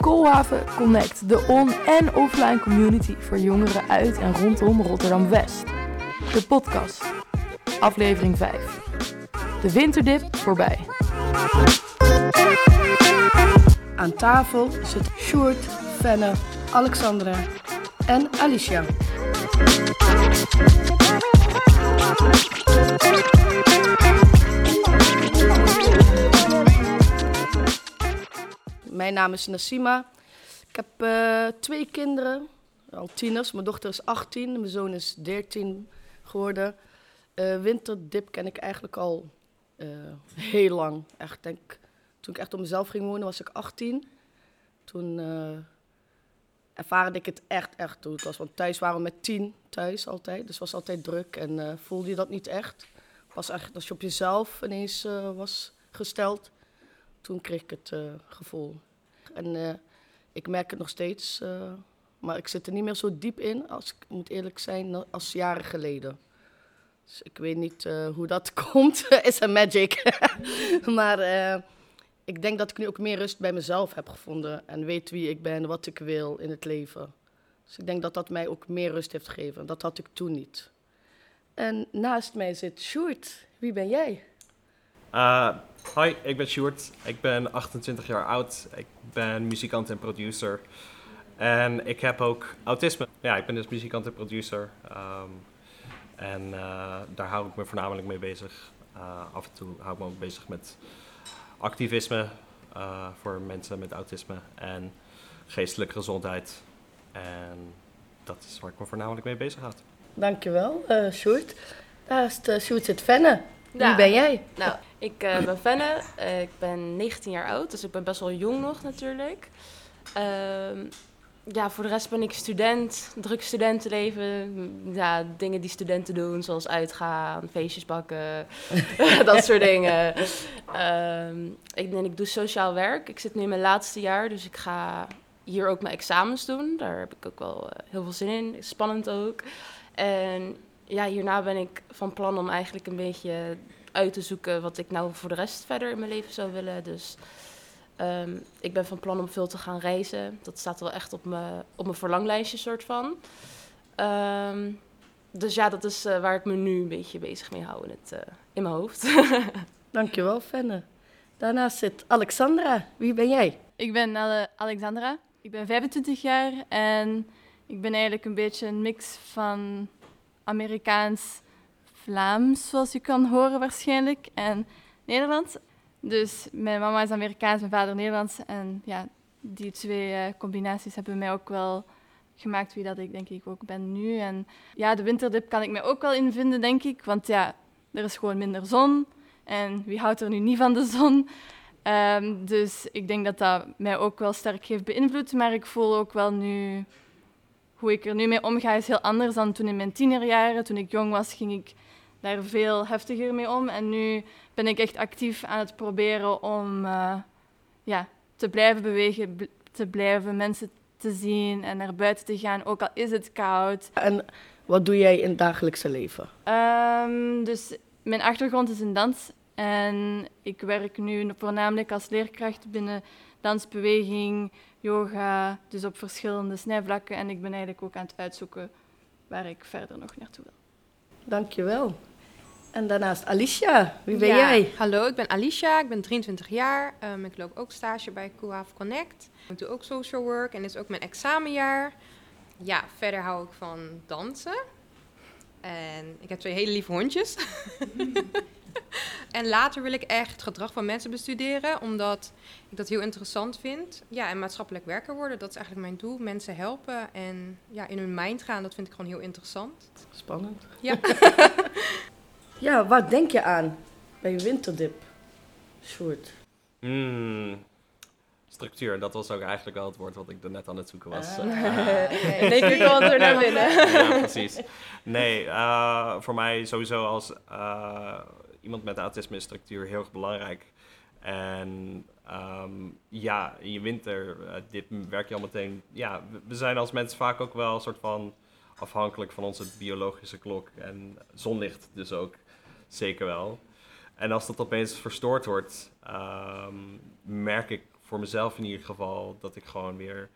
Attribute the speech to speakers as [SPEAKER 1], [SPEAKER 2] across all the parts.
[SPEAKER 1] Koolhaven Connect, de on- en offline community voor jongeren uit en rondom Rotterdam-West. De podcast, aflevering 5. De winterdip voorbij.
[SPEAKER 2] Aan tafel zit Sjoerd, Fenne, Alexandra en Alicia. Mijn naam is Nassima. Ik heb eh, twee kinderen, al tieners. Mijn dochter is 18, mijn zoon is 13 geworden. Eh, winterdip ken ik eigenlijk al eh, heel lang. Echt, denk, toen ik echt op mezelf ging wonen was ik 18. Toen ervaarde ik het echt, echt het was. Want thuis waren we met tien thuis altijd. Dus was altijd druk en eh, voelde je dat niet echt. Pas echt als je op jezelf ineens eh, was gesteld. Toen kreeg ik het eh, gevoel. En ik merk het nog steeds. maar ik zit er niet meer zo diep in, als ik moet eerlijk zijn, als jaren geleden. Dus ik weet niet hoe dat komt. is een magic. maar ik denk dat ik nu ook meer rust bij mezelf heb gevonden. En weet wie ik ben, wat ik wil in het leven. Dus ik denk dat dat mij ook meer rust heeft gegeven. Dat had ik toen niet. En naast mij zit Sjoerd. Wie ben jij?
[SPEAKER 3] Uh, hoi, ik ben Sjoerd. Ik ben 28 jaar oud. Ik ben muzikant en producer. En ik heb ook autisme. Ja, ik ben dus muzikant en producer. Um, en uh, daar hou ik me voornamelijk mee bezig. Uh, af en toe hou ik me ook bezig met activisme uh, voor mensen met autisme en geestelijke gezondheid. En dat is waar ik me voornamelijk mee bezig houd.
[SPEAKER 2] Dankjewel, uh, Sjoerd. Naast uh, Sjoerd zit Fenne. Wie
[SPEAKER 4] Ja.
[SPEAKER 2] ben jij?
[SPEAKER 4] Nou, ik eh, ben Fenne. Eh, ik ben 19 jaar oud, dus ik ben best wel jong nog natuurlijk. Ja, voor de rest ben ik student, druk studentenleven. Ja, dingen die studenten doen, zoals uitgaan, feestjes bakken, dat soort dingen. Ehm, ik, en ik doe sociaal werk. Ik zit nu in mijn laatste jaar, dus ik ga hier ook mijn examens doen. Daar heb ik ook wel eh, heel veel zin in. Spannend ook. En ja, hierna ben ik van plan om eigenlijk een beetje uit te zoeken wat ik nou voor de rest verder in mijn leven zou willen. Dus ehm, ik ben van plan om veel te gaan reizen. Dat staat wel echt op mijn, op mijn verlanglijstje, soort van. Ehm, dus ja, dat is eh, waar ik me nu een beetje bezig mee hou in, het, eh, in mijn hoofd.
[SPEAKER 2] Dankjewel, Fenne. Daarnaast zit Alexandra. Wie ben jij?
[SPEAKER 5] Ik ben Ale- Alexandra. Ik ben 25 jaar en ik ben eigenlijk een beetje een mix van Amerikaans-Vlaams, zoals je kan horen waarschijnlijk, en Nederlands. Dus mijn mama is Amerikaans, mijn vader Nederlands. En ja, die twee eh, combinaties hebben mij ook wel gemaakt wie dat ik denk ik ook ben nu. En ja, de winterdip kan ik mij ook wel in vinden, denk ik. Want ja, er is gewoon minder zon. En wie houdt er nu niet van de zon? Ehm, dus ik denk dat dat mij ook wel sterk heeft beïnvloed. Maar ik voel ook wel nu... Hoe ik er nu mee omga is heel anders dan toen in mijn tienerjaren. Toen ik jong was, ging ik daar veel heftiger mee om. En nu ben ik echt actief aan het proberen om eh, ja, te blijven bewegen, bl- te blijven mensen te zien en naar buiten te gaan, ook al is het koud.
[SPEAKER 2] En wat doe jij in het dagelijkse leven?
[SPEAKER 5] Ehm, dus mijn achtergrond is in dans en ik werk nu voornamelijk als leerkracht binnen dansbeweging, yoga, dus op verschillende snijvlakken. En ik ben eigenlijk ook aan het uitzoeken waar ik verder nog naartoe wil.
[SPEAKER 2] Dankjewel. En daarnaast Alicia. Wie ben
[SPEAKER 6] Ja,
[SPEAKER 2] jij?
[SPEAKER 6] Hallo, ik ben Alicia, ik ben 23 jaar. Ehm, ik loop ook stage bij Coolhaven Connect. Ik doe ook social work en dit is ook mijn examenjaar. Ja, verder hou ik van dansen. En ik heb twee hele lieve hondjes. en later wil ik echt het gedrag van mensen bestuderen, omdat ik dat heel interessant vind. Ja, en maatschappelijk werker worden, dat is eigenlijk mijn doel. Mensen helpen en ja, in hun mind gaan, dat vind ik gewoon heel interessant.
[SPEAKER 2] Spannend.
[SPEAKER 6] Ja.
[SPEAKER 2] Ja, wat denk je aan bij winterdip? Sjoerd.
[SPEAKER 3] Mm, structuur, dat was ook eigenlijk wel het woord wat ik er net aan het zoeken was.
[SPEAKER 2] Ah.
[SPEAKER 5] In één keer komt er naar binnen.
[SPEAKER 3] ja, precies. Nee, eh, voor mij sowieso als eh, iemand met autisme is structuur heel erg belangrijk. En ehm, ja, in je winter, dit werk je al meteen. Ja, we zijn als mensen vaak ook wel een soort van afhankelijk van onze biologische klok. En zonlicht dus ook zeker wel. En als dat opeens verstoord wordt, ehm, merk ik voor mezelf in ieder geval dat ik gewoon weer,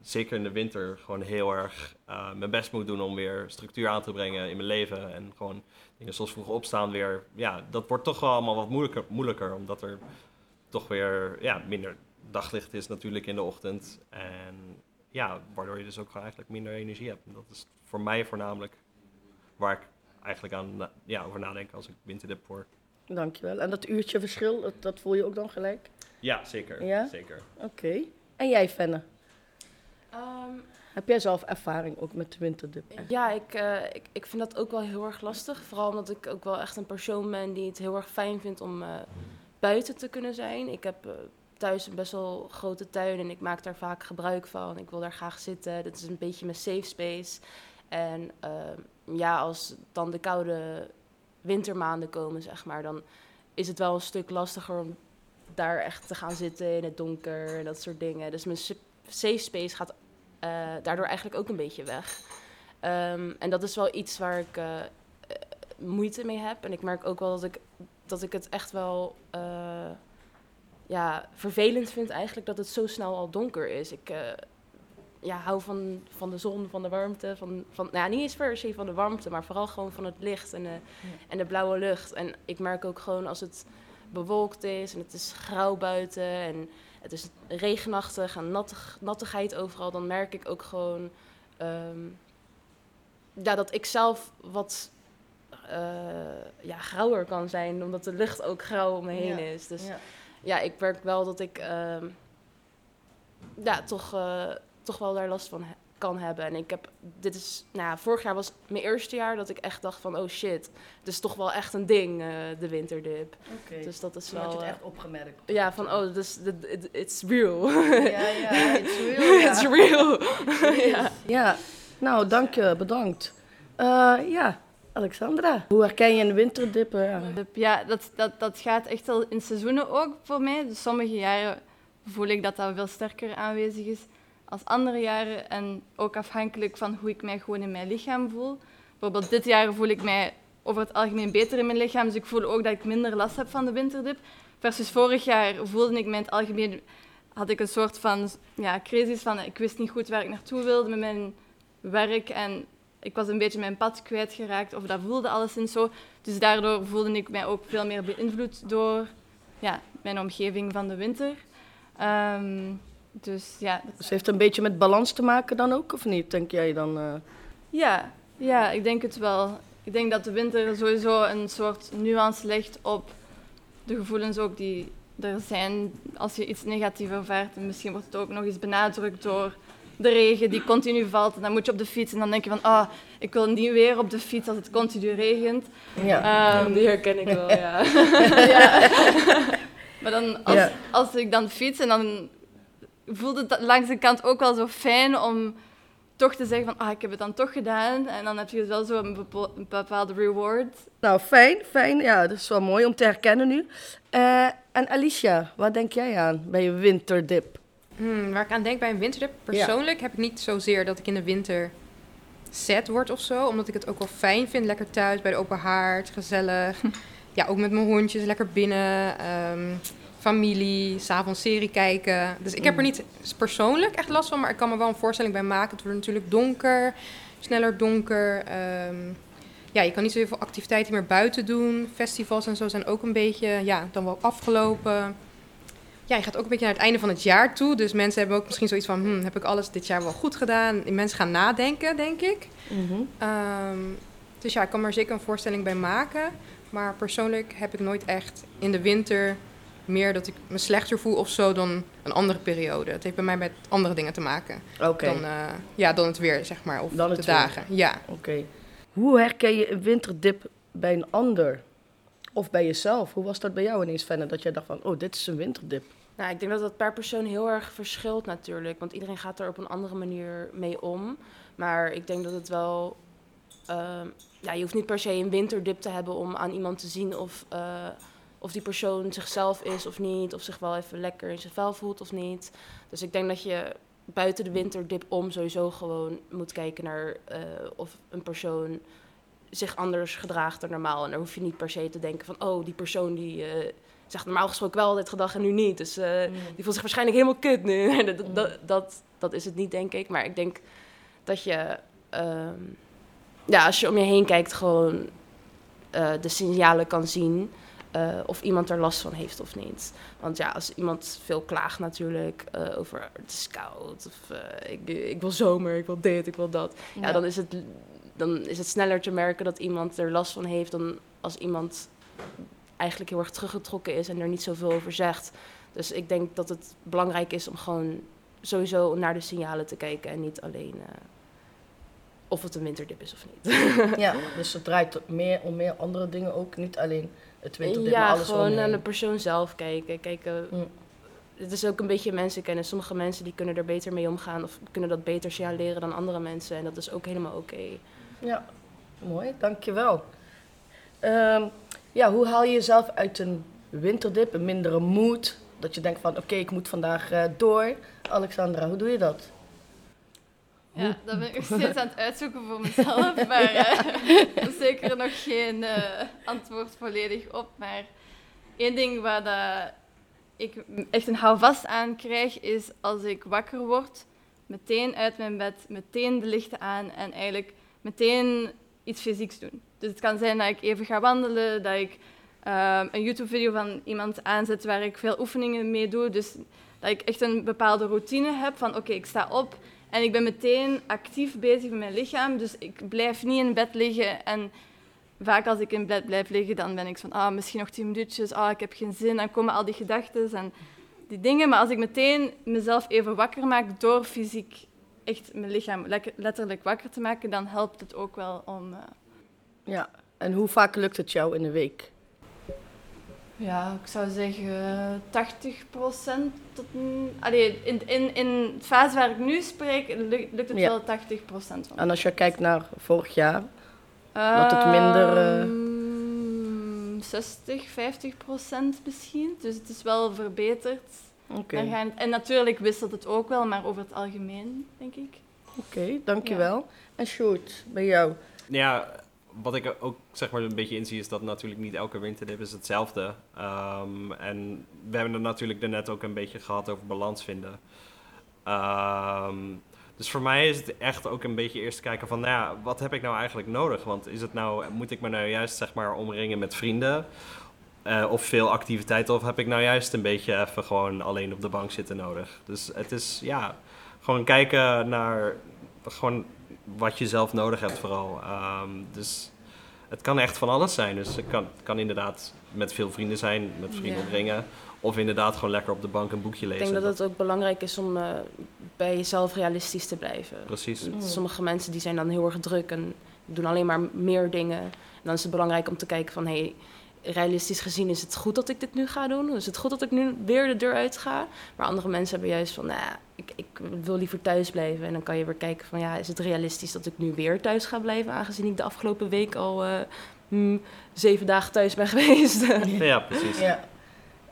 [SPEAKER 3] zeker in de winter, gewoon heel erg eh, mijn best moet doen om weer structuur aan te brengen in mijn leven. En gewoon dingen zoals vroeg opstaan weer, ja, dat wordt toch wel allemaal wat moeilijker, moeilijker omdat er toch weer ja, minder daglicht is natuurlijk in de ochtend. En ja, waardoor je dus ook eigenlijk minder energie hebt. En dat is voor mij voornamelijk waar ik eigenlijk aan ja, over nadenk als ik winterdip hoor.
[SPEAKER 2] Dankjewel. En dat uurtje verschil, dat, dat voel je ook dan gelijk?
[SPEAKER 3] Ja, zeker.
[SPEAKER 2] Ja?
[SPEAKER 3] zeker.
[SPEAKER 2] Oké. En jij, Fenne?
[SPEAKER 4] Ehm,
[SPEAKER 2] Heb jij zelf ervaring ook met de winterdip?
[SPEAKER 4] Ja, ik, eh, ik, ik vind dat ook wel heel erg lastig. Vooral omdat ik ook wel echt een persoon ben die het heel erg fijn vindt om eh, buiten te kunnen zijn. Ik heb eh, thuis een best wel grote tuin en ik maak daar vaak gebruik van. Ik wil daar graag zitten. Dat is een beetje mijn safe space. En ehm, ja, als dan de koude wintermaanden komen, zeg maar, dan is het wel een stuk lastiger om daar echt te gaan zitten in het donker en dat soort dingen. Dus mijn sa- safe space gaat eh, daardoor eigenlijk ook een beetje weg. Ehm, en dat is wel iets waar ik eh, moeite mee heb. En ik merk ook wel dat ik, dat ik het echt wel eh, ja, vervelend vind eigenlijk dat het zo snel al donker is. Ik ja, hou van, van de zon, van de warmte. Van, van, nou ja, niet eens per se van de warmte, maar vooral gewoon van het licht en de, en de blauwe lucht. En ik merk ook gewoon als het bewolkt is en het is grauw buiten en het is regenachtig en nattig, nattigheid overal, dan merk ik ook gewoon ehm, ja, dat ik zelf wat eh, ja, grauwer kan zijn, omdat de lucht ook grauw om me heen
[SPEAKER 2] Ja.
[SPEAKER 4] is. Dus
[SPEAKER 2] Ja.
[SPEAKER 4] ja, ik merk wel dat ik ehm, ja, toch, eh, toch wel daar last van he- kan hebben. En ik heb, dit is, nou, ja, vorig jaar was mijn eerste jaar dat ik echt dacht van, oh shit, het is toch wel echt een ding, eh, de winterdip.
[SPEAKER 2] Oké.
[SPEAKER 4] Dus dat is
[SPEAKER 2] Toen had je
[SPEAKER 4] wel,
[SPEAKER 2] het
[SPEAKER 4] eh,
[SPEAKER 2] echt opgemerkt.
[SPEAKER 4] ja, van, oh, dus, it- it- it's real.
[SPEAKER 2] Ja, ja, it's real. ja.
[SPEAKER 4] it's real. ja.
[SPEAKER 2] Ja, nou, dank je, bedankt. Eh, ja, Alexandra, hoe herken je een winterdip? eh?
[SPEAKER 5] Ja, dat, dat, dat gaat echt al in seizoenen ook voor mij. Dus sommige jaren voel ik dat dat veel sterker aanwezig is als andere jaren. En ook afhankelijk van hoe ik mij gewoon in mijn lichaam voel. Bijvoorbeeld dit jaar voel ik mij over het algemeen beter in mijn lichaam. Dus ik voel ook dat ik minder last heb van de winterdip. Versus vorig jaar voelde ik mij in het algemeen... Had ik een soort van ja, crisis van... Ik wist niet goed waar ik naartoe wilde met mijn werk. En ik was een beetje mijn pad kwijtgeraakt. Of dat voelde alleszins zo. Dus daardoor voelde ik mij ook veel meer beïnvloed door ja, mijn omgeving van de winter. Ehm, dus ja, dat-
[SPEAKER 2] Dus heeft het een beetje met balans te maken dan ook, of niet, denk jij dan? eh?
[SPEAKER 5] ja, ja, ik denk het wel. Ik denk dat de winter sowieso een soort nuance legt op de gevoelens ook die er zijn als je iets negatiefs ervaart. En misschien wordt het ook nog eens benadrukt door de regen die continu valt. En dan moet je op de fiets en dan denk je van, ah, ik wil niet weer op de fiets als het continu regent.
[SPEAKER 2] Ja.
[SPEAKER 5] Ehm,
[SPEAKER 4] die herken ik wel, ja.
[SPEAKER 5] ja. maar dan, als,
[SPEAKER 2] Ja.
[SPEAKER 5] als ik dan fiets en dan voelde het langs de kant ook wel zo fijn om toch te zeggen van, ah, ik heb het dan toch gedaan. En dan heb je wel zo een, bepaalde reward.
[SPEAKER 2] Nou, fijn, fijn. Ja, dat is wel mooi om te herkennen nu. Eh, en Alicia, wat denk jij aan bij je winterdip?
[SPEAKER 6] Hmm, waar ik aan denk bij een winterdip, persoonlijk heb ik niet zozeer dat ik in de winter set word of zo. Omdat ik het ook wel fijn vind, lekker thuis bij de open haard, gezellig. ja, ook met mijn hondjes, lekker binnen. ehm, familie, s'avonds serie kijken. Dus ik heb er niet persoonlijk echt last van, maar ik kan me wel een voorstelling bij maken. Het wordt natuurlijk donker, sneller donker. ehm, ja, je kan niet zoveel activiteiten meer buiten doen. Festivals en zo zijn ook een beetje, ja, dan wel afgelopen ja, je gaat ook een beetje naar het einde van het jaar toe. Dus mensen hebben ook misschien zoiets van, hm, heb ik alles dit jaar wel goed gedaan? En mensen gaan nadenken, denk ik. Ehm, dus ja, ik kan me er zeker een voorstelling bij maken. Maar persoonlijk heb ik nooit echt in de winter meer dat ik me slechter voel of zo dan een andere periode. Het heeft bij mij met andere dingen te maken
[SPEAKER 2] Oké,
[SPEAKER 6] dan, eh, ja, dan het weer, zeg maar, of
[SPEAKER 2] Dan
[SPEAKER 6] de
[SPEAKER 2] het weer.
[SPEAKER 6] dagen. Ja.
[SPEAKER 2] oké. Hoe herken je een winterdip bij een ander? Of bij jezelf? Hoe was dat bij jou ineens, Fenne, dat jij dacht van, oh, dit is een winterdip?
[SPEAKER 4] Nou, ik denk dat dat per persoon heel erg verschilt natuurlijk. Want iedereen gaat er op een andere manier mee om. Maar ik denk dat het wel... ehm, ja, je hoeft niet per se een winterdip te hebben om aan iemand te zien of... eh, of die persoon zichzelf is of niet, of zich wel even lekker in zijn vel voelt of niet. Dus ik denk dat je buiten de winterdip om sowieso gewoon moet kijken naar eh, of een persoon zich anders gedraagt dan normaal. En dan hoef je niet per se te denken van, oh, die persoon die eh, zegt normaal gesproken wel dit gedag en nu niet. Dus eh, die voelt zich waarschijnlijk helemaal kut nu. dat, dat, dat, dat is het niet, denk ik. Maar ik denk dat je, ehm, ja, als je om je heen kijkt, gewoon de signalen kan zien. Eh, of iemand er last van heeft of niet. Want ja, als iemand veel klaagt natuurlijk eh, over het is koud, of eh, ik, ik wil zomer, ik wil dit, ik wil dat. Ja, dan, is het, dan is het sneller te merken dat iemand er last van heeft dan als iemand eigenlijk heel erg teruggetrokken is en er niet zoveel over zegt. Dus ik denk dat het belangrijk is om gewoon sowieso naar de signalen te kijken en niet alleen eh, of het een winterdip is of niet.
[SPEAKER 2] Ja, dus het draait meer om meer andere dingen ook. Niet alleen het
[SPEAKER 4] ja,
[SPEAKER 2] alles
[SPEAKER 4] gewoon naar de persoon zelf kijken. Kijken,
[SPEAKER 2] Mm.
[SPEAKER 4] het is ook een beetje mensenkennis. Sommige mensen die kunnen er beter mee omgaan of kunnen dat beter signaleren dan andere mensen. En dat is ook helemaal oké.
[SPEAKER 2] Ja, mooi, dankjewel. Ehm ja, hoe haal je jezelf uit een winterdip, een mindere mood? Dat je denkt van, oké, ik moet vandaag eh, door. Alexandra, hoe doe je dat?
[SPEAKER 5] Ja, dat ben ik nog steeds aan het uitzoeken voor mezelf. Maar is zeker nog geen eh, antwoord volledig op. Maar één ding waar dat ik echt een houvast aan krijg, is als ik wakker word, meteen uit mijn bed, meteen de lichten aan en eigenlijk meteen iets fysieks doen. Dus het kan zijn dat ik even ga wandelen, dat ik ehm, een YouTube-video van iemand aanzet waar ik veel oefeningen mee doe. Dus dat ik echt een bepaalde routine heb van oké, ik sta op en ik ben meteen actief bezig met mijn lichaam. Dus ik blijf niet in bed liggen en vaak als ik in bed blijf liggen, dan ben ik van ah, misschien nog tien minuutjes, ah, ik heb geen zin. Dan komen al die gedachten en die dingen. Maar als ik meteen mezelf even wakker maak door fysiek echt mijn lichaam letterlijk wakker te maken, dan helpt het ook wel om... eh,
[SPEAKER 2] Ja, en hoe vaak lukt het jou in de week?
[SPEAKER 5] Ja, ik zou zeggen 80 procent tot... Allee, in, in, in de fase waar ik nu spreek, lu- lukt het
[SPEAKER 2] Ja.
[SPEAKER 5] wel 80 procent van.
[SPEAKER 2] En als je kijkt naar vorig jaar, Wat het minder, eh,
[SPEAKER 5] Ehm, 60, 50 procent misschien. Dus het is wel verbeterd.
[SPEAKER 2] oké,
[SPEAKER 5] Dan gaan- En natuurlijk wisselt het ook wel, maar over het algemeen, denk ik.
[SPEAKER 2] oké, dankjewel. En Sjoerd, bij jou?
[SPEAKER 3] Ja, wat ik ook zeg maar een beetje inzie is dat natuurlijk niet elke winterdip is hetzelfde. Ehm, en we hebben het natuurlijk daarnet ook een beetje gehad over balans vinden. Ehm, dus voor mij is het echt ook een beetje eerst kijken van, nou ja, wat heb ik nou eigenlijk nodig? Want is het nou, moet ik me nou juist zeg maar omringen met vrienden? Eh, of veel activiteiten? Of heb ik nou juist een beetje even gewoon alleen op de bank zitten nodig? Dus het is, ja, gewoon kijken naar gewoon wat je zelf nodig hebt vooral. Ehm, dus het kan echt van alles zijn. Dus het kan, het kan inderdaad met veel vrienden zijn, met vrienden
[SPEAKER 4] Ja.
[SPEAKER 3] omringen. Of inderdaad gewoon lekker op de bank een boekje
[SPEAKER 4] Ik
[SPEAKER 3] lezen.
[SPEAKER 4] denk dat het ook belangrijk is om eh, bij jezelf realistisch te blijven.
[SPEAKER 3] Precies.
[SPEAKER 2] Mm.
[SPEAKER 4] Sommige mensen die zijn dan heel erg druk en doen alleen maar meer dingen. En dan is het belangrijk om te kijken van... Hey, realistisch gezien is het goed dat ik dit nu ga doen? Is het goed dat ik nu weer de deur uit ga? Maar andere mensen hebben juist van... Nou, ja, ik, ik wil liever thuis blijven. En dan kan je weer kijken van... Ja, is het realistisch dat ik nu weer thuis ga blijven? Aangezien ik de afgelopen week al eh, hmm, zeven dagen thuis ben geweest.
[SPEAKER 3] Ja, precies.
[SPEAKER 2] Ja,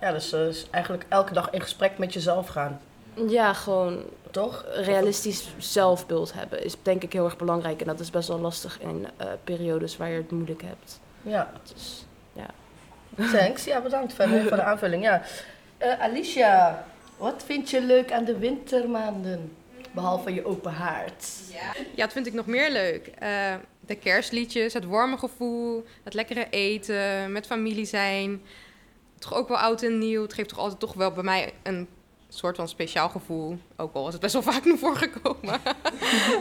[SPEAKER 2] ja dus eh, is eigenlijk elke dag in gesprek met jezelf gaan,
[SPEAKER 4] ja, gewoon
[SPEAKER 2] toch?
[SPEAKER 4] realistisch zelfbeeld hebben is denk ik heel erg belangrijk. En dat is best wel lastig in eh, periodes waar je het moeilijk hebt.
[SPEAKER 2] Ja,
[SPEAKER 4] Dus,
[SPEAKER 2] thanks. Ja, bedankt voor de aanvulling. Ja. Eh, Alicia, wat vind je leuk aan de wintermaanden? Behalve je open haard.
[SPEAKER 6] Ja, dat vind ik nog meer leuk. Eh, de kerstliedjes, het warme gevoel, het lekkere eten, met familie zijn. Toch ook wel oud en nieuw. Het geeft toch altijd toch wel bij mij een soort van speciaal gevoel. Ook al is het best wel vaak naar voren gekomen.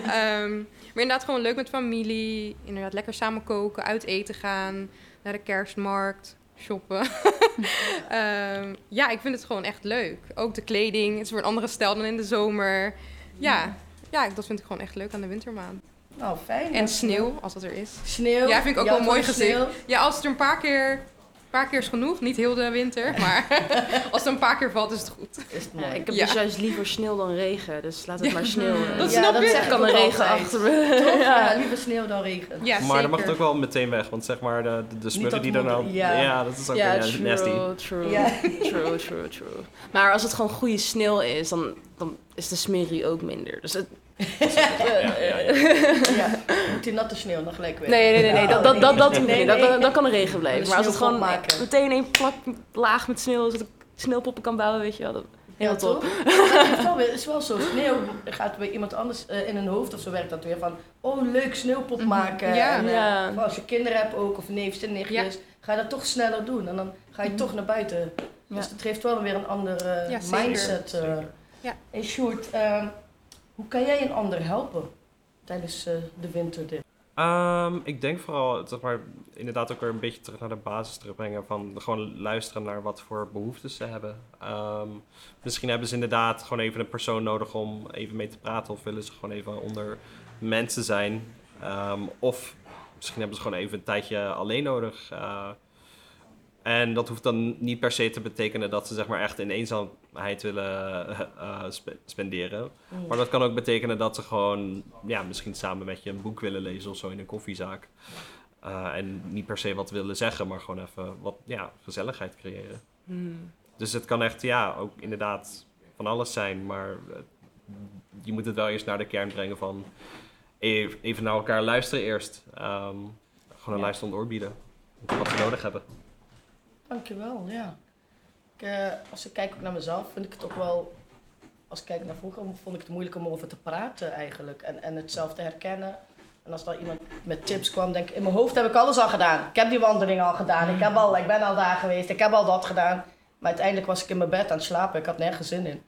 [SPEAKER 6] Ehm, maar inderdaad gewoon leuk met familie. Inderdaad lekker samen koken, uit eten gaan, naar de kerstmarkt, shoppen. Ehm, ja, ik vind het gewoon echt leuk. Ook de kleding. Het is weer een andere stijl dan in de zomer. Ja, ja, dat vind ik gewoon echt leuk aan de wintermaand.
[SPEAKER 2] Nou, fijn.
[SPEAKER 6] En sneeuw, als dat er is.
[SPEAKER 2] Sneeuw.
[SPEAKER 6] Ja, vind ik ook wel mooi gezien. Ja, als het er een paar keer Een paar keer is genoeg, niet heel de winter, maar als het een paar keer valt is het goed.
[SPEAKER 2] Is het
[SPEAKER 4] Ja,
[SPEAKER 2] mooi.
[SPEAKER 4] ik heb
[SPEAKER 6] Ja.
[SPEAKER 4] dus juist liever sneeuw dan regen, dus laat het maar sneeuwen.
[SPEAKER 6] Dat
[SPEAKER 2] Ja,
[SPEAKER 6] snap
[SPEAKER 2] dat
[SPEAKER 6] ik.
[SPEAKER 4] kan de regen
[SPEAKER 2] altijd.
[SPEAKER 4] achter me.
[SPEAKER 2] Toch? Ja,
[SPEAKER 4] ja.
[SPEAKER 2] liever sneeuw dan regen.
[SPEAKER 6] Ja,
[SPEAKER 3] maar
[SPEAKER 6] zeker.
[SPEAKER 3] dan mag het ook wel meteen weg, want zeg maar de, de, de smurrie
[SPEAKER 2] dat
[SPEAKER 3] die er nou...
[SPEAKER 2] ja.
[SPEAKER 3] dat is ook
[SPEAKER 4] Ja, true,
[SPEAKER 3] nasty.
[SPEAKER 4] true,
[SPEAKER 2] Ja.
[SPEAKER 4] true, true, true. Maar als het gewoon goede sneeuw is, dan, dan is de smerrie ook minder. Dus het,
[SPEAKER 3] Ja, ja, ja.
[SPEAKER 2] Ja, moet die natte sneeuw nog gelijk weer.
[SPEAKER 4] nee, nee, nee, nee, dat, dat, dat, dat
[SPEAKER 2] Nee.
[SPEAKER 4] Dat, dat, dat kan de regen blijven.
[SPEAKER 2] Een
[SPEAKER 4] Maar als het gewoon
[SPEAKER 2] maken.
[SPEAKER 4] meteen een plak laag met sneeuw, zodat ik sneeuwpoppen kan bouwen, weet je wel. Dat, heel
[SPEAKER 2] Ja,
[SPEAKER 4] top.
[SPEAKER 2] Het is wel, zo. Sneeuw gaat bij iemand anders eh, in hun hoofd of zo werkt dat weer van... Oh, leuk sneeuwpop maken.
[SPEAKER 6] Ja.
[SPEAKER 2] En, eh,
[SPEAKER 4] Ja.
[SPEAKER 2] als je kinderen hebt ook, of neefjes en nichtjes, ga je dat toch sneller doen. En dan ga je toch naar buiten.
[SPEAKER 4] Ja.
[SPEAKER 2] Dus het geeft wel weer een andere mindset. eh.
[SPEAKER 6] Ja.
[SPEAKER 2] Hey Sjoerd, ehm, hoe kan jij een ander helpen tijdens eh, de winterdip?
[SPEAKER 3] Ehm, ik denk vooral, zeg maar, inderdaad ook weer een beetje terug naar de basis terugbrengen. Van gewoon luisteren naar wat voor behoeftes ze hebben. Ehm, misschien hebben ze inderdaad gewoon even een persoon nodig om even mee te praten. Of willen ze gewoon even onder mensen zijn. Ehm, of misschien hebben ze gewoon even een tijdje alleen nodig. Eh, en dat hoeft dan niet per se te betekenen dat ze zeg maar echt in eenzaamheid willen spe- spenderen. Maar dat kan ook betekenen dat ze gewoon, ja, misschien samen met je een boek willen lezen of zo in een koffiezaak. Eh, en niet per se wat willen zeggen, maar gewoon even wat ja, gezelligheid creëren.
[SPEAKER 4] Hmm.
[SPEAKER 3] Dus het kan echt, ja, ook inderdaad van alles zijn. Maar je moet het wel eerst naar de kern brengen van even, even naar elkaar luisteren eerst. Ehm, gewoon een
[SPEAKER 2] Ja.
[SPEAKER 3] luisterend oor bieden. Wat ze nodig hebben.
[SPEAKER 2] Dankjewel, ja. Ik, eh, als ik kijk ook naar mezelf, vind ik het ook wel... Als ik kijk naar vroeger, vond ik het moeilijk om over te praten eigenlijk. En, en het zelf te herkennen. En als dan iemand met tips kwam, denk ik... In mijn hoofd heb ik alles al gedaan. Ik heb die wandeling al gedaan. Ik, heb al, ik ben al daar geweest. Ik heb al dat gedaan. Maar uiteindelijk was ik in mijn bed aan het slapen. Ik had nergens zin in.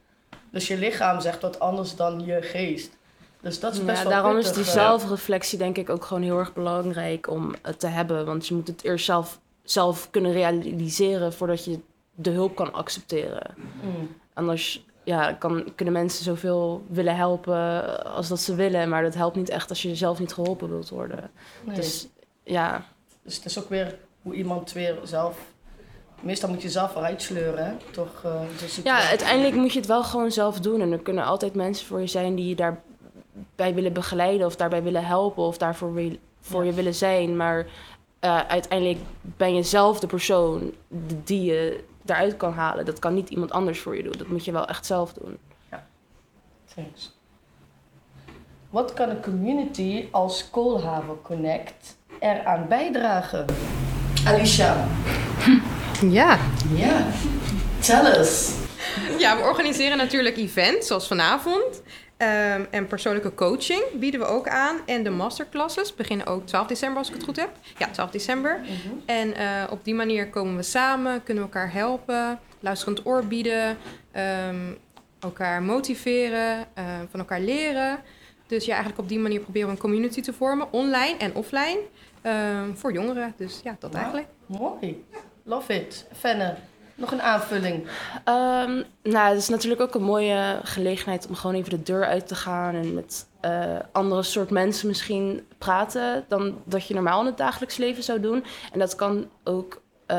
[SPEAKER 2] Dus je lichaam zegt wat anders dan je geest. Dus dat is best
[SPEAKER 4] Ja,
[SPEAKER 2] wel
[SPEAKER 4] daarom is die
[SPEAKER 2] eh.
[SPEAKER 4] zelfreflectie denk ik ook gewoon heel erg belangrijk om het te hebben. Want je moet het eerst zelf, zelf kunnen realiseren voordat je de hulp kan accepteren.
[SPEAKER 2] Mm.
[SPEAKER 4] Anders ja, kan, kunnen mensen zoveel willen helpen als dat ze willen. Maar dat helpt niet echt als je zelf niet geholpen wilt worden.
[SPEAKER 2] Nee.
[SPEAKER 4] Dus ja,
[SPEAKER 2] Dus het is ook weer hoe iemand weer zelf... Meestal moet je zelf eruit sleuren, hè? Toch, eh, de
[SPEAKER 4] ja, uiteindelijk moet je het wel gewoon zelf doen. En er kunnen altijd mensen voor je zijn die je daarbij willen begeleiden... of daarbij willen helpen of daarvoor wil, voor
[SPEAKER 2] Ja.
[SPEAKER 4] je willen zijn. Maar eh, uiteindelijk ben je zelf de persoon die je daaruit kan halen. Dat kan niet iemand anders voor je doen. Dat moet je wel echt zelf doen.
[SPEAKER 2] Thanks. Wat kan een community als Koolhaven Connect eraan bijdragen? Alicia.
[SPEAKER 6] Ja.
[SPEAKER 2] Ja. Tell us.
[SPEAKER 6] ja, we organiseren natuurlijk events, zoals vanavond. Ehm, en persoonlijke coaching bieden we ook aan. En de masterclasses beginnen ook 12 december, als ik het goed heb. Ja, 12 december. En eh, op die manier komen we samen, kunnen we elkaar helpen, luisterend oor bieden, ehm, elkaar motiveren, eh, van elkaar leren. Dus ja, eigenlijk op die manier proberen we een community te vormen, online en offline, ehm, voor jongeren. Dus ja, dat
[SPEAKER 2] Ja.
[SPEAKER 6] eigenlijk.
[SPEAKER 2] Mooi. Love it. Fenne, nog een aanvulling.
[SPEAKER 4] Ehm, nou, het is natuurlijk ook een mooie gelegenheid om gewoon even de deur uit te gaan en met eh, andere soort mensen misschien praten dan dat je normaal in het dagelijks leven zou doen. En dat kan ook eh,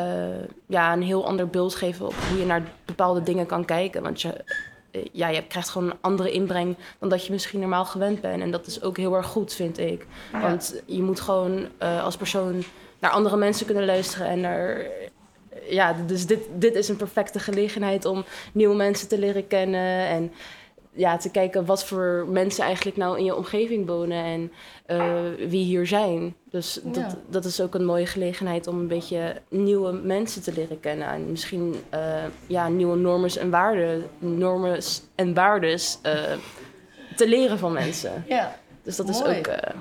[SPEAKER 4] ja, een heel ander beeld geven op hoe je naar bepaalde dingen kan kijken. Want je, eh, ja, je krijgt gewoon een andere inbreng dan dat je misschien normaal gewend bent. En dat is ook heel erg goed, vind ik. Want je moet gewoon als persoon naar andere mensen kunnen luisteren en naar ja, dus dit, dit is een perfecte gelegenheid om nieuwe mensen te leren kennen. En ja, te kijken wat voor mensen eigenlijk nou in je omgeving wonen en eh, wie hier zijn. Dus
[SPEAKER 2] Ja.
[SPEAKER 4] dat, dat is ook een mooie gelegenheid om een beetje nieuwe mensen te leren kennen. En misschien eh, ja, nieuwe normen en waarden, normen en waardes eh, te leren van mensen.
[SPEAKER 2] Ja,
[SPEAKER 4] Dus dat is
[SPEAKER 2] Mooi.
[SPEAKER 4] ook. eh,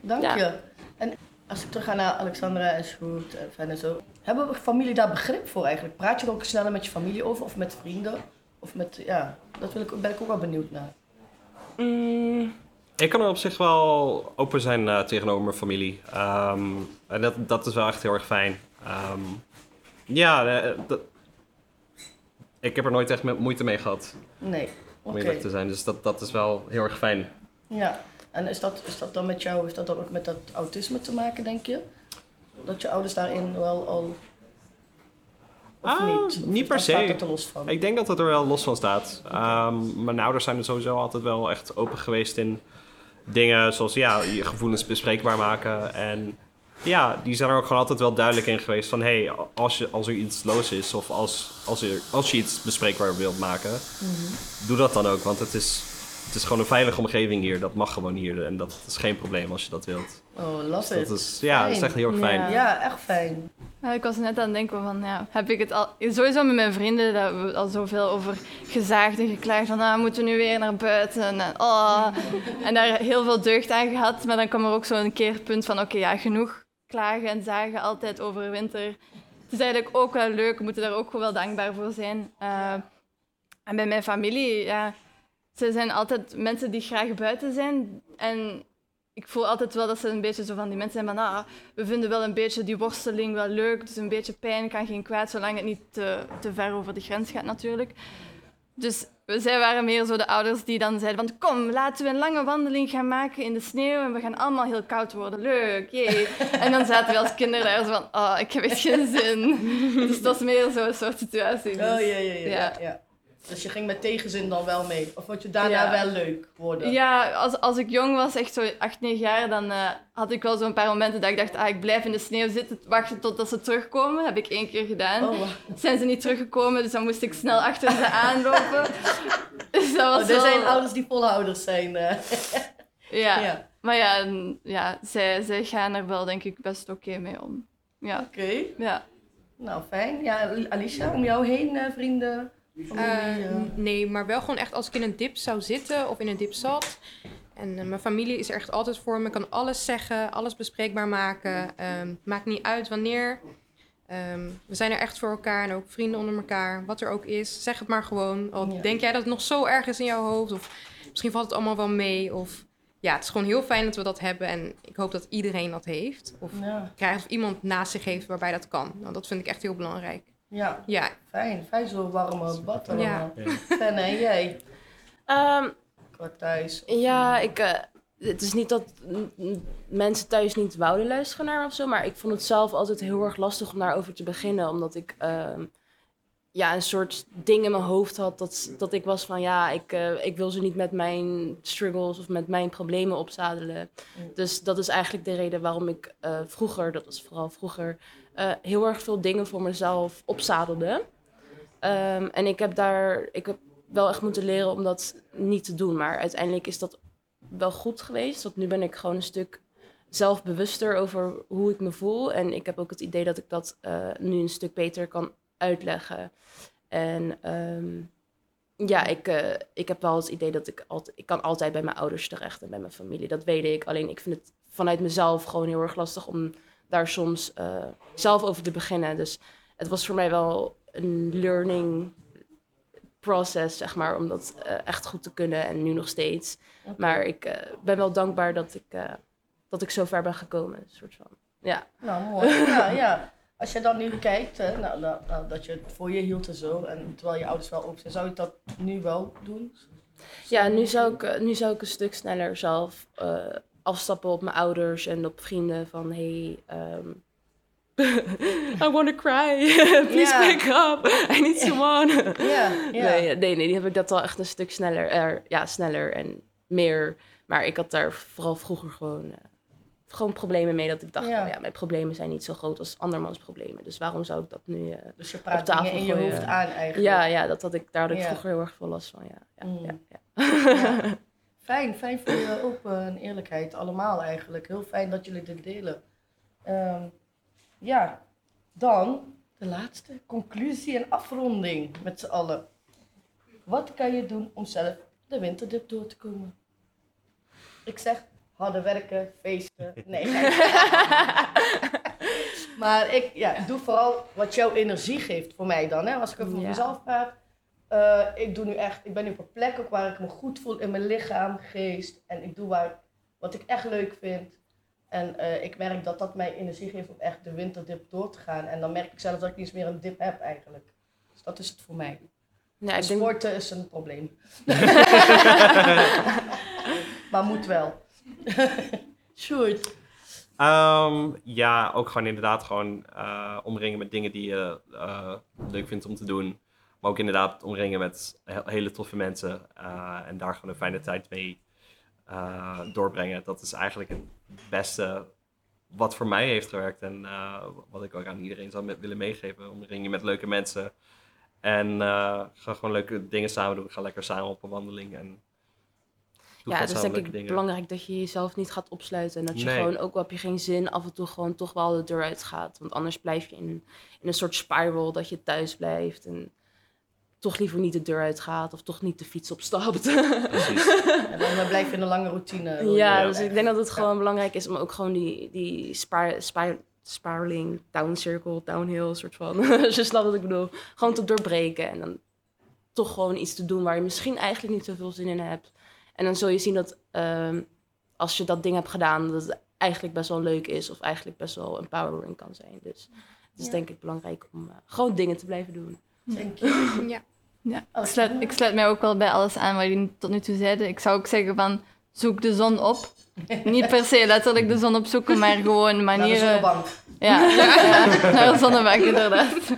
[SPEAKER 2] dank
[SPEAKER 4] Ja.
[SPEAKER 2] je. En als ik terug ga naar Alexandra en Sjoerd en zo. Hebben we familie daar begrip voor eigenlijk? Praat je er ook sneller met je familie over of met vrienden? Of met, ja, dat wil ik, ben ik ook wel benieuwd naar.
[SPEAKER 4] mm,
[SPEAKER 3] Ik kan er op zich wel open zijn eh, tegenover mijn familie. Ehm, en dat, dat is wel echt heel erg fijn. Ehm, ja, eh, dat- ik heb er nooit echt moeite mee gehad,
[SPEAKER 2] Nee,
[SPEAKER 3] om
[SPEAKER 2] oké.
[SPEAKER 3] eerlijk te zijn. Dus dat, dat is wel heel erg fijn.
[SPEAKER 2] Ja, en is dat, is dat dan met jou, is dat dan ook met dat autisme te maken, denk je? Dat je ouders daarin wel al Of
[SPEAKER 3] Ah,
[SPEAKER 2] niet?
[SPEAKER 3] niet per
[SPEAKER 2] staat
[SPEAKER 3] se.
[SPEAKER 2] er los van?
[SPEAKER 3] Ik denk dat het er wel los van staat. Ehm, mijn ouders zijn er sowieso altijd wel echt open geweest in dingen zoals ja, je gevoelens bespreekbaar maken. En ja, die zijn er ook gewoon altijd wel duidelijk in geweest van hé, hey, als, je, als er iets los is of als, als, er, als je iets bespreekbaar wilt maken, doe dat dan ook. Want het is, het is gewoon een veilige omgeving hier. Dat mag gewoon hier en dat is geen probleem als je dat wilt.
[SPEAKER 2] Oh, love
[SPEAKER 3] Dus
[SPEAKER 2] it.
[SPEAKER 3] dat is, ja, dat is echt heel erg fijn.
[SPEAKER 5] Ja.
[SPEAKER 2] Ja, echt fijn.
[SPEAKER 5] Ja, ik was net aan het denken van, ja, heb ik het al... Sowieso met mijn vrienden, dat we al zoveel over gezaagd en geklaagd van, ah, moeten we nu weer naar buiten? En, oh. en daar heel veel deugd aan gehad. Maar dan kwam er ook zo'n keerpunt van, oké, ja, genoeg klagen en zagen altijd over winter. Het is eigenlijk ook wel leuk, we moeten daar ook gewoon wel dankbaar voor zijn. Eh, en bij mijn familie, ja, ze zijn altijd mensen die graag buiten zijn. En ik voel altijd wel dat ze een beetje zo van die mensen zijn van, ah, we vinden wel een beetje die worsteling wel leuk, dus een beetje pijn kan geen kwaad, zolang het niet te, te ver over de grens gaat natuurlijk. Dus we- zij waren meer zo de ouders die dan zeiden van, kom, laten we een lange wandeling gaan maken in de sneeuw en we gaan allemaal heel koud worden, leuk, jee. En dan zaten we als kinderen daar zo van, oh, ik heb echt geen zin. Dus dat is meer zo'n soort situatie.
[SPEAKER 2] Oh,
[SPEAKER 5] Dus-
[SPEAKER 2] ja, ja, ja, ja.
[SPEAKER 5] Ja.
[SPEAKER 2] ja. Dus je ging met tegenzin dan wel mee? Of vond je daarna
[SPEAKER 5] Ja.
[SPEAKER 2] wel leuk worden?
[SPEAKER 5] Ja, als, als ik jong was, echt zo 8, 9 jaar, dan eh, had ik wel zo'n paar momenten dat ik dacht, ah, ik blijf in de sneeuw zitten, wachten totdat ze terugkomen. heb ik één keer gedaan.
[SPEAKER 2] Oh.
[SPEAKER 5] Zijn ze niet teruggekomen, dus dan moest ik snel achter ze aanlopen. Dus dat was
[SPEAKER 2] Oh, er
[SPEAKER 5] wel-
[SPEAKER 2] zijn ouders die volhouders zijn. eh.
[SPEAKER 5] Ja.
[SPEAKER 2] ja.
[SPEAKER 5] maar ja, ja zij, zij gaan er wel denk ik best oké mee om. Ja,
[SPEAKER 2] Oké,
[SPEAKER 5] ja.
[SPEAKER 2] nou fijn. Ja, Alicia, om jou heen, eh, vrienden?
[SPEAKER 6] Eh, nee, maar wel gewoon echt als ik in een dip zou zitten of in een dip zat. En eh, mijn familie is er echt altijd voor me. kan alles zeggen, alles bespreekbaar maken. Ehm, maakt niet uit wanneer. Ehm, we zijn er echt voor elkaar en ook vrienden onder elkaar. Wat er ook is, zeg het maar gewoon. Al
[SPEAKER 2] Ja.
[SPEAKER 6] denk jij dat het nog zo erg is in jouw hoofd. Of misschien valt het allemaal wel mee. Of ja, het is gewoon heel fijn dat we dat hebben. En ik hoop dat iedereen dat heeft. Of
[SPEAKER 2] Ja,
[SPEAKER 6] krijgt of iemand naast zich heeft waarbij dat kan. Nou, dat vind ik echt heel belangrijk.
[SPEAKER 2] Ja,
[SPEAKER 6] Ja,
[SPEAKER 2] fijn. Fijn zo warme bad allemaal.
[SPEAKER 6] Ja.
[SPEAKER 3] Ja.
[SPEAKER 2] Fijn, en jij?
[SPEAKER 4] Ehm,
[SPEAKER 2] Qua thuis?
[SPEAKER 4] Ja, ik, eh, het is niet dat mensen thuis niet wouden luisteren naar of zo, maar ik vond het zelf altijd heel erg lastig om daarover te beginnen, omdat ik ehm, ja, een soort ding in mijn hoofd had dat, dat ik was van ja, ik, eh, ik wil ze niet met mijn struggles of met mijn problemen opzadelen.
[SPEAKER 2] Mm.
[SPEAKER 4] Dus dat is eigenlijk de reden waarom ik eh, vroeger, dat was vooral vroeger, eh, heel erg veel dingen voor mezelf opzadelde. Ehm, en ik heb daar, ik heb wel echt moeten leren om dat niet te doen. Maar uiteindelijk is dat wel goed geweest. Want nu ben ik gewoon een stuk zelfbewuster over hoe ik me voel. En ik heb ook het idee dat ik dat nu een stuk beter kan uitleggen. En ehm, ja, ik, eh, ik heb wel het idee dat ik altijd... Ik kan altijd bij mijn ouders terecht en bij mijn familie. Dat weet ik. Alleen ik vind het vanuit mezelf gewoon heel erg lastig om daar soms eh, zelf over te beginnen. Dus het was voor mij wel een learning process, zeg maar, om dat eh, echt goed te kunnen en nu nog steeds. Maar ik ben wel dankbaar dat ik, eh, dat ik zo ver ben gekomen, soort van. Ja.
[SPEAKER 2] Nou, mooi. ja, ja. Als je dan nu kijkt, hè, nou, nou, nou, dat je het voor je hield en zo, en terwijl je ouders wel open zijn, zou je dat nu wel doen?
[SPEAKER 4] Ja, nu zou ik, eh, nu zou ik een stuk sneller zelf eh, afstappen op mijn ouders en op vrienden van hey, ehm, I want to cry. Please
[SPEAKER 2] Ja.
[SPEAKER 4] pick up. I need someone.
[SPEAKER 2] Ja, ja.
[SPEAKER 4] Nee, nee, nee, die heb ik dat wel echt een stuk sneller, er, ja, sneller en meer. Maar ik had daar vooral vroeger gewoon, eh, gewoon problemen mee. Dat ik dacht,
[SPEAKER 2] Ja.
[SPEAKER 4] ja. ja, mijn problemen zijn niet zo groot als andermans problemen. Dus waarom zou ik dat nu... eh,
[SPEAKER 2] Dus je praat
[SPEAKER 4] Op tafel
[SPEAKER 2] in je hoofd aan eigenlijk.
[SPEAKER 4] ja, ja, dat had ik, daar
[SPEAKER 2] Ja.
[SPEAKER 4] vroeger heel erg veel last van. Ja, ja,
[SPEAKER 2] Mm.
[SPEAKER 4] ja.
[SPEAKER 2] Fijn, fijn voor je open en eerlijkheid. Allemaal eigenlijk. Heel fijn dat jullie dit delen. Ehm, ja, dan de laatste conclusie en afronding met z'n allen. Wat kan je doen om zelf de winterdip door te komen? Ik zeg harder werken, feesten. Nee. maar ik ja, doe vooral wat jouw energie geeft voor mij dan. Hè? Als ik over
[SPEAKER 4] Ja.
[SPEAKER 2] mezelf praat. Eh, ik, doe nu echt, ik ben nu op een plek ook waar ik me goed voel in mijn lichaam, geest. En ik doe waar, wat ik echt leuk vind. En eh, ik merk dat dat mij energie geeft om echt de winterdip door te gaan. En dan merk ik zelf dat ik niet eens meer een dip heb eigenlijk. Dus dat is het voor mij.
[SPEAKER 4] Ik denk,
[SPEAKER 2] Sporten is een probleem. maar moet wel. Sjoerd,
[SPEAKER 3] Ehm, ja, ook gewoon inderdaad gewoon eh, omringen met dingen die je eh, leuk vindt om te doen. Maar ook inderdaad omringen met he- hele toffe mensen. eh, en daar gewoon een fijne tijd mee doorbrengen. Dat is eigenlijk het beste wat voor mij heeft gewerkt. En wat ik ook aan iedereen zou willen meegeven. Omring je met leuke mensen. En ga gewoon leuke dingen samen doen. Ga lekker samen op een wandeling. En
[SPEAKER 4] Ja, het is denk ik
[SPEAKER 3] dingen.
[SPEAKER 4] belangrijk dat je jezelf niet gaat opsluiten. En dat je
[SPEAKER 3] Nee.
[SPEAKER 4] gewoon, ook al heb je geen zin, af en toe gewoon toch wel de deur uit gaat. Want anders blijf je in, in een soort spiral dat je thuis blijft. En toch liever niet de deur uitgaat of toch niet de fiets opstapt.
[SPEAKER 3] Precies.
[SPEAKER 2] En dan blijf je in een lange routine.
[SPEAKER 4] ja, dus ik denk dat het gewoon belangrijk is om ook gewoon die, die spar, spar, spiraling, down circle, downhill soort van. Als je snapt wat ik bedoel. Gewoon te doorbreken en dan toch gewoon iets te doen waar je misschien eigenlijk niet zoveel zin in hebt. En dan zul je zien dat ehm, als je dat ding hebt gedaan, dat het eigenlijk best wel leuk is of eigenlijk best wel empowering kan zijn. Dus het is
[SPEAKER 5] Ja.
[SPEAKER 4] denk ik belangrijk om eh, gewoon dingen te blijven doen.
[SPEAKER 2] Denk je?
[SPEAKER 6] Ja.
[SPEAKER 5] Ja, ik sluit, ik sluit mij ook wel bij alles aan wat jullie tot nu toe zeiden. Ik zou ook zeggen van, zoek de zon op. Niet per se letterlijk de zon opzoeken, maar gewoon
[SPEAKER 2] Naar de
[SPEAKER 5] manieren...
[SPEAKER 2] zonnebank.
[SPEAKER 5] Ja, ja, naar de zonnebank inderdaad.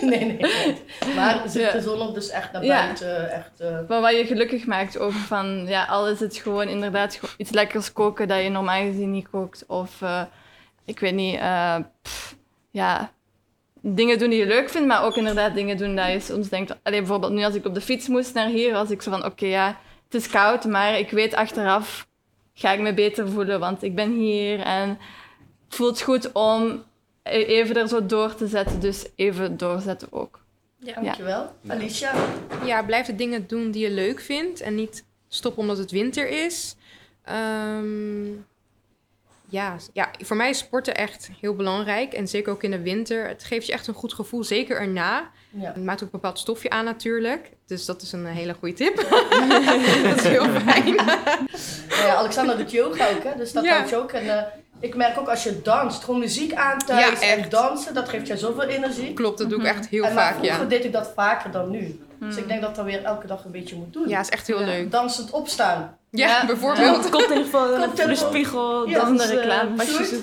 [SPEAKER 2] nee, nee, nee. Maar
[SPEAKER 5] Ja.
[SPEAKER 2] de zon op, dus echt naar
[SPEAKER 5] Ja.
[SPEAKER 2] buiten. Echt, eh,
[SPEAKER 5] Maar wat je gelukkig maakt ook van, ja, al is het gewoon inderdaad iets lekkers koken dat je normaal gezien niet kookt. Of, eh, ik weet niet, eh, pff, ja, dingen doen die je leuk vindt, maar ook inderdaad dingen doen dat je soms denkt... Allee, bijvoorbeeld nu als ik op de fiets moest naar hier, was ik zo van, oké, ja, het is koud, maar ik weet achteraf ga ik me beter voelen, want ik ben hier en het voelt goed om e- even er zo door te zetten. Dus even doorzetten ook.
[SPEAKER 2] dankjewel. Alicia?
[SPEAKER 6] Ja, blijf de dingen doen die je leuk vindt en niet stoppen omdat het winter is. Ehm, ja, ja, voor mij is sporten echt heel belangrijk. En zeker ook in de winter. Het geeft je echt een goed gevoel, zeker erna.
[SPEAKER 2] Ja.
[SPEAKER 6] Het maakt ook een bepaald stofje aan natuurlijk. Dus dat is een hele goede tip. dat is heel fijn.
[SPEAKER 2] Nou ja, Alexander doet yoga ook, hè? dus dat
[SPEAKER 6] Ja.
[SPEAKER 2] je ook. En eh, ik merk ook als je danst, gewoon muziek aan thuis
[SPEAKER 6] Ja,
[SPEAKER 2] en dansen, dat geeft je zoveel energie.
[SPEAKER 6] Klopt, dat doe ik echt heel
[SPEAKER 2] en
[SPEAKER 6] vaak,
[SPEAKER 2] vroeger
[SPEAKER 6] ja.
[SPEAKER 2] deed ik dat vaker dan nu. Dus ik denk dat dat weer elke dag een beetje moet doen.
[SPEAKER 6] Ja, is echt heel
[SPEAKER 5] Ja.
[SPEAKER 6] leuk.
[SPEAKER 2] Dansend opstaan.
[SPEAKER 6] Ja,
[SPEAKER 5] Ja.
[SPEAKER 6] bijvoorbeeld.
[SPEAKER 4] Komt in ieder geval
[SPEAKER 2] Komt
[SPEAKER 4] voor de
[SPEAKER 2] telefoon.
[SPEAKER 4] spiegel,
[SPEAKER 2] Ja,
[SPEAKER 4] dan
[SPEAKER 5] de reclame.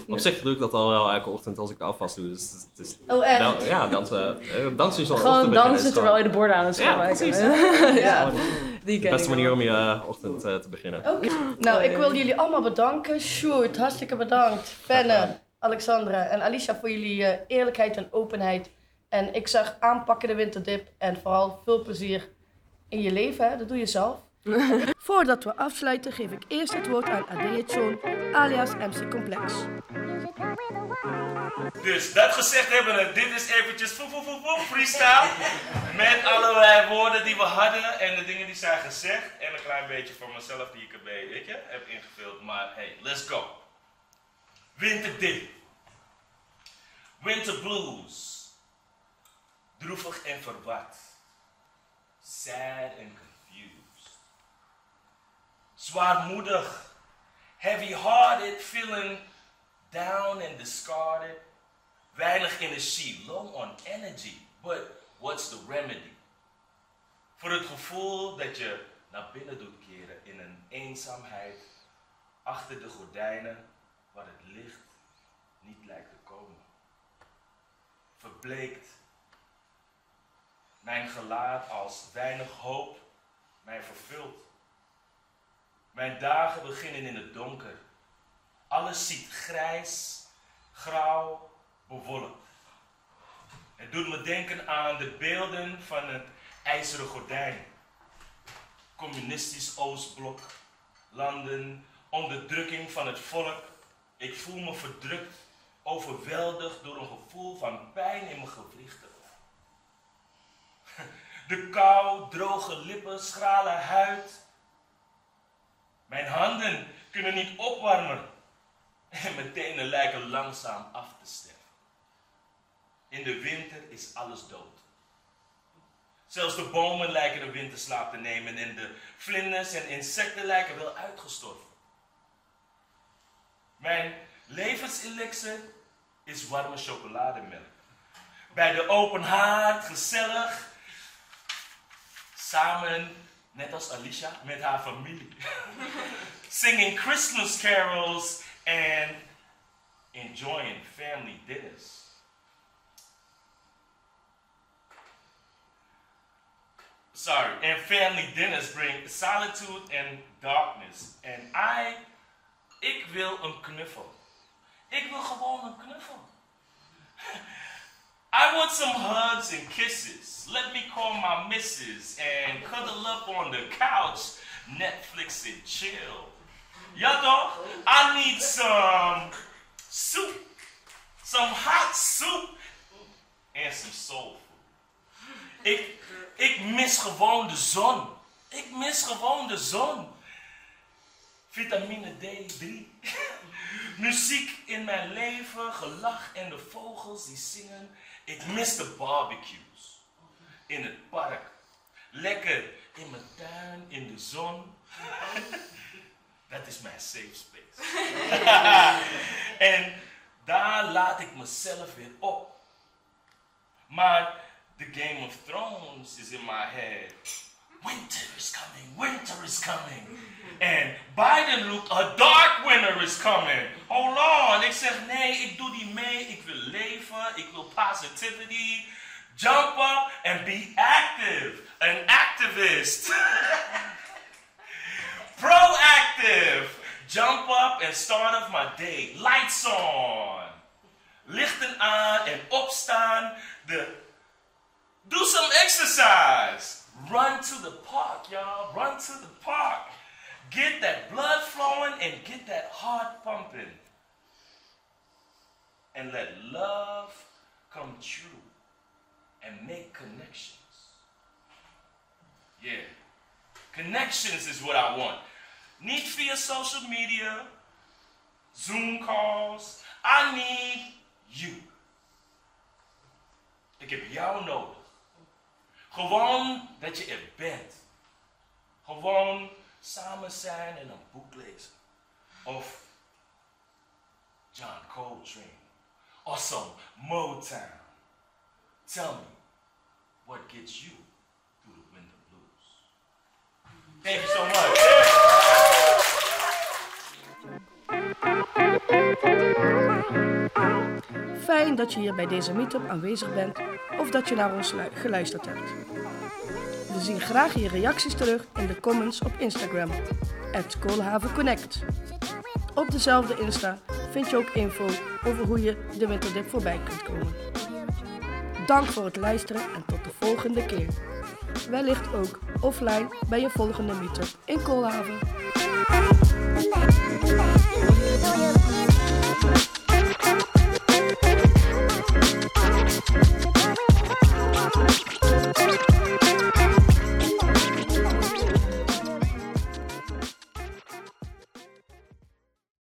[SPEAKER 3] Op zich doe ik dat al wel elke ochtend als ik de afwas doe. Dus het is
[SPEAKER 2] Oh, echt?
[SPEAKER 3] wel, ja, dansen, eh, dansen is al
[SPEAKER 4] Gewoon dansen
[SPEAKER 3] is
[SPEAKER 4] terwijl je de borden aan het
[SPEAKER 3] Ja,
[SPEAKER 4] schoonmaken
[SPEAKER 3] precies.
[SPEAKER 4] bent. ja, die
[SPEAKER 3] de beste manier om je eh, ochtend eh, te beginnen.
[SPEAKER 2] Oké. Nou, ik wil jullie allemaal bedanken. Sjoerd, hartstikke bedankt. Fenne, Alexandra en Alicia voor jullie eh, eerlijkheid en openheid. En ik zeg aanpakken de winterdip en vooral veel plezier in je leven. Hè? Dat doe je zelf. Voordat we afsluiten geef ik eerst het woord aan Adea Chon, alias MC Complex.
[SPEAKER 7] Dus dat gezegd hebben, dit is eventjes voep, voep, voep, voep, freestyle. Met allerlei woorden die we hadden en de dingen die zijn gezegd. En een klein beetje van mezelf die ik erbij weet je, heb ingevuld. Maar hey, let's go. Winterdip. Winter blues. Droevig en verward. Sad and confused. Zwaarmoedig. Heavy-hearted, feeling down and discarded. Weinig energie, low on energy. But what's the remedy? Voor het gevoel dat je naar binnen doet keren in een eenzaamheid achter de gordijnen waar het licht niet lijkt te komen. Verbleekt. Mijn gelaat als weinig hoop mij vervult. Mijn dagen beginnen in het donker. Alles ziet grijs, grauw, bewolkt. Het doet me denken aan de beelden van het ijzeren gordijn. Communistisch Oostblok, landen, onderdrukking van het volk. Ik voel me verdrukt, overweldigd door een gevoel van pijn in mijn gewrichten. De kou, droge lippen, schrale huid. Mijn handen kunnen niet opwarmen en mijn tenen lijken langzaam af te sterven. In de winter is alles dood. Zelfs de bomen lijken een winterslaap te nemen en de vlinders en insecten lijken wel uitgestorven. Mijn levenselixer is warme chocolademelk. Bij de open haard, gezellig, samen, net als Alicia, met haar familie. Singing Christmas carols and enjoying family dinners. Sorry, and family dinners bring solitude and darkness. En I, ik wil een knuffel. Ik wil gewoon een knuffel. I want some hugs and kisses. Let me call my missus and cuddle up on the couch, Netflix and chill. Ja toch? I need some soup. Some hot soup. And some soul food. Ik, ik mis gewoon de zon. Ik mis gewoon de zon. Vitamine D3. Muziek in mijn leven, gelach en de vogels die zingen. Ik mis de barbecues. In het park. Lekker in mijn tuin, in de zon. Dat is mijn safe space. en daar laat ik mezelf weer op. Maar the Game of Thrones is in my head. Winter is coming, winter is coming. En Biden roept, a winter is coming. Hold on. Ik zeg, nee, ik doe die mee. Ik wil leven, ik wil positivity. Jump up and be active. An activist. Proactive. Jump up and start off my day. Lights on. Lichten aan en opstaan. De, do some exercise. Run to the park, y'all. Run to the park. Get that blood flowing and get that heart pumping. And let love come true and make connections. Yeah. Connections is what I want. Niet via social media, Zoom calls. I need you. Ik heb jou nodig. Gewoon dat je er bent. Gewoon zijn en een boek. Of John Coltrane. Or some Motown. Tell me, what gets you through the winter blues? Thank you so much.
[SPEAKER 2] Fijn dat je hier bij deze meetup aanwezig bent of dat je naar ons lu- geluisterd hebt. We zien graag je reacties terug in de comments op Instagram, Koolhavenconnect. Op dezelfde Insta vind je ook info over hoe je de winterdip voorbij kunt komen. Dank voor het luisteren en tot de volgende keer. Wellicht ook offline bij je volgende meetup in Koolhaven.